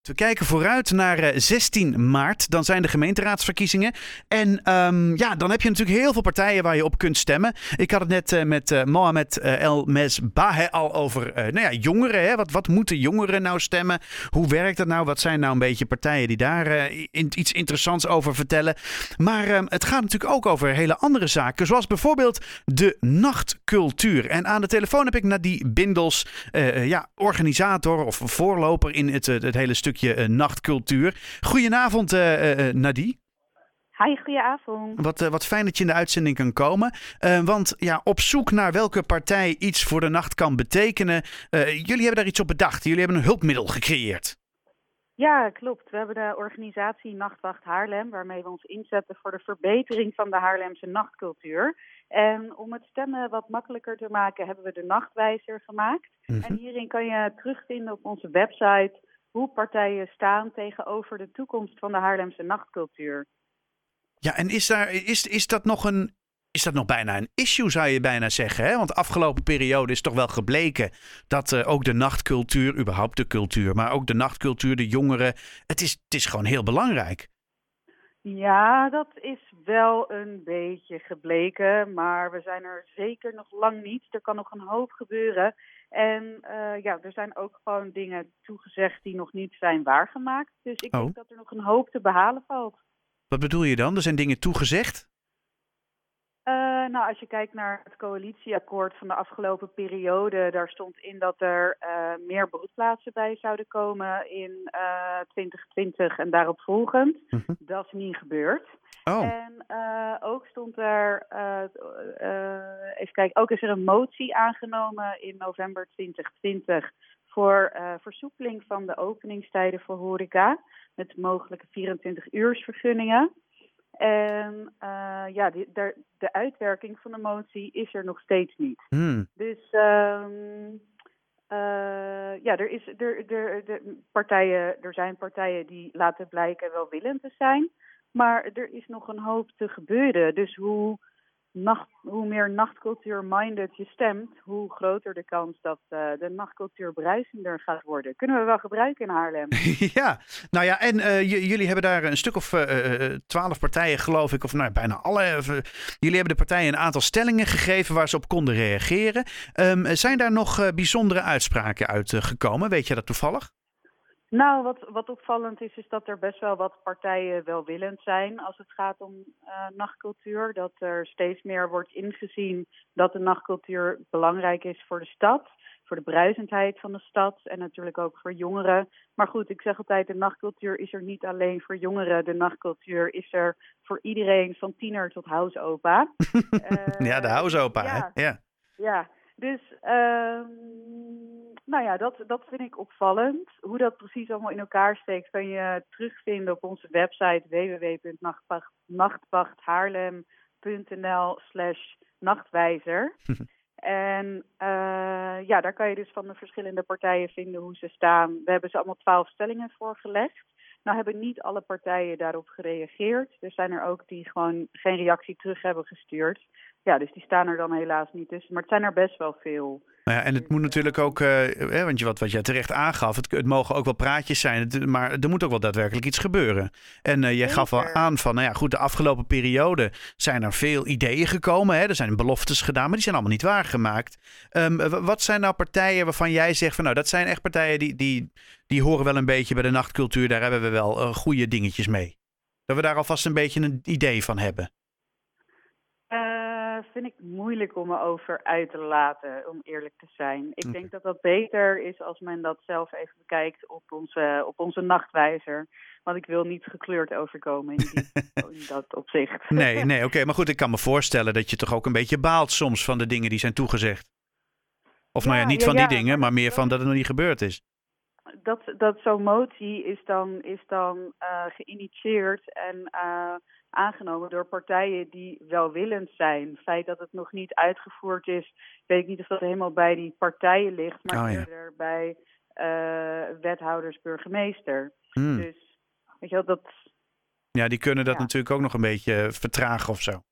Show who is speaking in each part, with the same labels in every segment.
Speaker 1: We kijken vooruit naar 16 eh, maart. Dan zijn de gemeenteraadsverkiezingen. En um, ja, dan heb je natuurlijk heel veel partijen waar je op kunt stemmen. Ik had het net uh, met uh, Mohamed El Mesbah al over nou ja, jongeren. Hè? Wat, wat moeten jongeren nou stemmen? Hoe werkt dat nou? Wat zijn nou een beetje partijen die daar iets interessants over vertellen? Maar um, het gaat natuurlijk ook over hele andere zaken. Zoals bijvoorbeeld de nachtcultuur. En aan de telefoon heb ik Nadie Bindels, ja, organisator of voorloper in het, het hele stuk stukje uh, nachtcultuur. Goedenavond, uh, Nadie.
Speaker 2: Hi, goedenavond.
Speaker 1: Wat, wat fijn dat je in de uitzending kan komen. want ja, op zoek naar welke partij iets voor de nacht kan betekenen. jullie hebben daar iets op bedacht. Jullie hebben een hulpmiddel gecreëerd.
Speaker 2: Ja, klopt. We hebben de organisatie Nachtwacht Haarlem, waarmee we ons inzetten voor de verbetering van de Haarlemse nachtcultuur. En om het stemmen wat makkelijker te maken, hebben we de nachtwijzer gemaakt. Mhm. En hierin kan je terugvinden op onze website hoe partijen staan tegenover de toekomst van de Haarlemse nachtcultuur.
Speaker 1: Ja, en is, daar, is, is dat nog een. Is dat nog bijna een issue, zou je bijna zeggen? Hè? Want de afgelopen periode is toch wel gebleken dat uh, ook de nachtcultuur, überhaupt de cultuur, maar ook de nachtcultuur, de jongeren, het is, het is gewoon heel belangrijk.
Speaker 2: Ja, dat is wel een beetje gebleken, maar we zijn er zeker nog lang niet. Er kan nog een hoop gebeuren. En uh, ja, er zijn ook gewoon dingen toegezegd die nog niet zijn waargemaakt. Dus ik oh. denk dat er nog een hoop te behalen valt.
Speaker 1: Wat bedoel je dan? Er zijn dingen toegezegd?
Speaker 2: Uh, nou, als je kijkt naar het coalitieakkoord van de afgelopen periode, daar stond in dat er uh, meer broedplaatsen bij zouden komen in uh, 2020 en daarop volgend. -hmm. Dat is niet gebeurd. Oh. En uh, ook stond er, uh, uh, even kijken, ook is er een motie aangenomen in november 2020 voor versoepeling van de openingstijden voor horeca. Met mogelijke 24-uursvergunningen. En ja, die, de, de uitwerking van de motie is er nog steeds niet. Hmm. Dus um, ja, er, is, er, er, de partijen, er zijn partijen die laten blijken welwillend te zijn. Maar er is nog een hoop te gebeuren. Dus hoe, hoe meer nachtcultuur-minded je stemt, hoe groter de kans dat uh, de nachtcultuur bruisender gaat worden. Kunnen we wel gebruiken in Haarlem.
Speaker 1: ja, nou ja, en uh, jullie hebben daar een stuk of uh, twaalf partijen, geloof ik, of nou, bijna alle. jullie hebben de partijen een aantal stellingen gegeven waar ze op konden reageren. Um, zijn daar nog bijzondere uitspraken uitgekomen? Weet je dat toevallig?
Speaker 2: Nou, wat, wat opvallend is, is dat er best wel wat partijen welwillend zijn als het gaat om uh, nachtcultuur. Dat er steeds meer wordt ingezien dat de nachtcultuur belangrijk is voor de stad, voor de bruisendheid van de stad en natuurlijk ook voor jongeren. Maar goed, ik zeg altijd, de nachtcultuur is er niet alleen voor jongeren. De nachtcultuur is er voor iedereen, van tiener tot houseopa.
Speaker 1: uh, ja, de houseopa, ja.
Speaker 2: hè? Ja. Ja, dus... Uh, nou ja, dat, dat vind ik opvallend. Hoe dat precies allemaal in elkaar steekt, kan je terugvinden op onze website www.nachtwachthaarlem.nl slash nachtwijzer. en uh, ja, daar kan je dus van de verschillende partijen vinden hoe ze staan. We hebben ze allemaal twaalf stellingen voorgelegd. Nou hebben niet alle partijen daarop gereageerd. Er zijn er ook die gewoon geen reactie terug hebben gestuurd. Ja, dus die staan er dan helaas niet tussen. Maar het zijn er best wel veel.
Speaker 1: Nou ja, en het moet natuurlijk ook, uh, want je, wat, wat jij terecht aangaf, het, het, mogen ook wel praatjes zijn, maar er moet ook wel daadwerkelijk iets gebeuren. En uh, jij gaf wel aan van, nou ja, goed, de afgelopen periode zijn er veel ideeën gekomen. Hè? Er zijn beloftes gedaan, maar die zijn allemaal niet waargemaakt. Um, wat zijn nou partijen waarvan jij zegt van, nou, dat zijn echt partijen die, die, die horen wel een beetje bij de nachtcultuur, daar hebben we wel uh, goede dingetjes mee. Dat we daar alvast een beetje een idee van hebben
Speaker 2: vind ik moeilijk om me over uit te laten, om eerlijk te zijn. Ik denk dat dat beter is als men dat zelf even bekijkt op onze, op onze nachtwijzer. Want ik wil niet gekleurd overkomen in, die, in dat opzicht.
Speaker 1: Nee, nee oké. Maar goed, ik kan me voorstellen dat je toch ook een beetje baalt soms van de dingen die zijn toegezegd. Of nou ja, niet van die dingen, maar meer van dat het nog niet gebeurd is
Speaker 2: dat, dat zo'n motie is dan, is dan uh, geïnitieerd en uh, aangenomen door partijen die welwillend zijn. Het feit dat het nog niet uitgevoerd is, weet ik niet of dat helemaal bij die partijen ligt, maar oh, ja. eerder bij uh, wethouders, burgemeester. Hmm. Dus weet je wel, dat.
Speaker 1: Ja, die kunnen dat ja. natuurlijk ook nog een beetje vertragen of zo.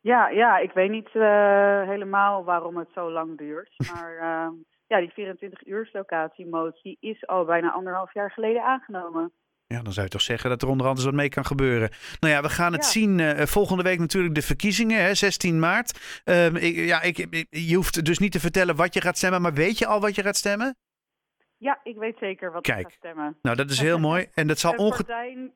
Speaker 2: Ja, ja, ik weet niet helemaal waarom het zo lang duurt. Maar uh, ja, die 24 uur locatiemotie is al bijna anderhalf jaar geleden aangenomen.
Speaker 1: Ja, dan zou je toch zeggen dat er onder andere wat mee kan gebeuren. Nou ja, we gaan het
Speaker 2: Ja.
Speaker 1: zien. eh, volgende week natuurlijk de verkiezingen, hè, 16 maart. Ehm, ik, ja, ik, ik- je hoeft dus niet te vertellen wat je gaat stemmen, maar weet je al wat je gaat stemmen?
Speaker 2: Ja, ik weet zeker wat ik ga stemmen.
Speaker 1: Nou, dat is heel mooi. En dat zal
Speaker 2: Een
Speaker 1: onge...
Speaker 2: partij,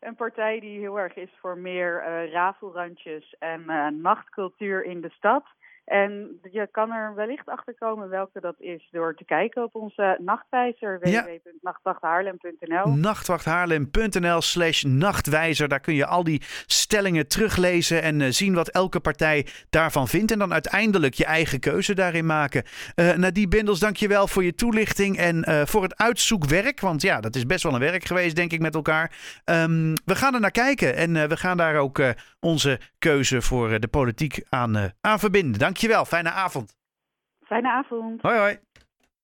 Speaker 2: een partij die heel erg is voor meer eh rafelrandjes en eh, nachtcultuur in de stad. En je kan er wellicht achter komen welke dat is door te kijken op onze nachtwijzer
Speaker 1: Ja.
Speaker 2: www.nachtwachthaarlem.nl.
Speaker 1: nachtwachthaarlem.nl slash nachtwijzer. Daar kun je al die stellingen teruglezen en eh, zien wat elke partij daarvan vindt. En dan uiteindelijk je eigen keuze daarin maken. Eh Nadie Bindels, dankjewel voor je toelichting en eh, voor het uitzoekwerk. Want ja, dat is best wel een werk geweest, denk ik, met elkaar. Ehm, we gaan er naar kijken en we gaan daar ook onze keuze voor de politiek aan, aan verbinden. Dankjewel, fijne avond.
Speaker 2: Fijne avond.
Speaker 1: Hoi hoi.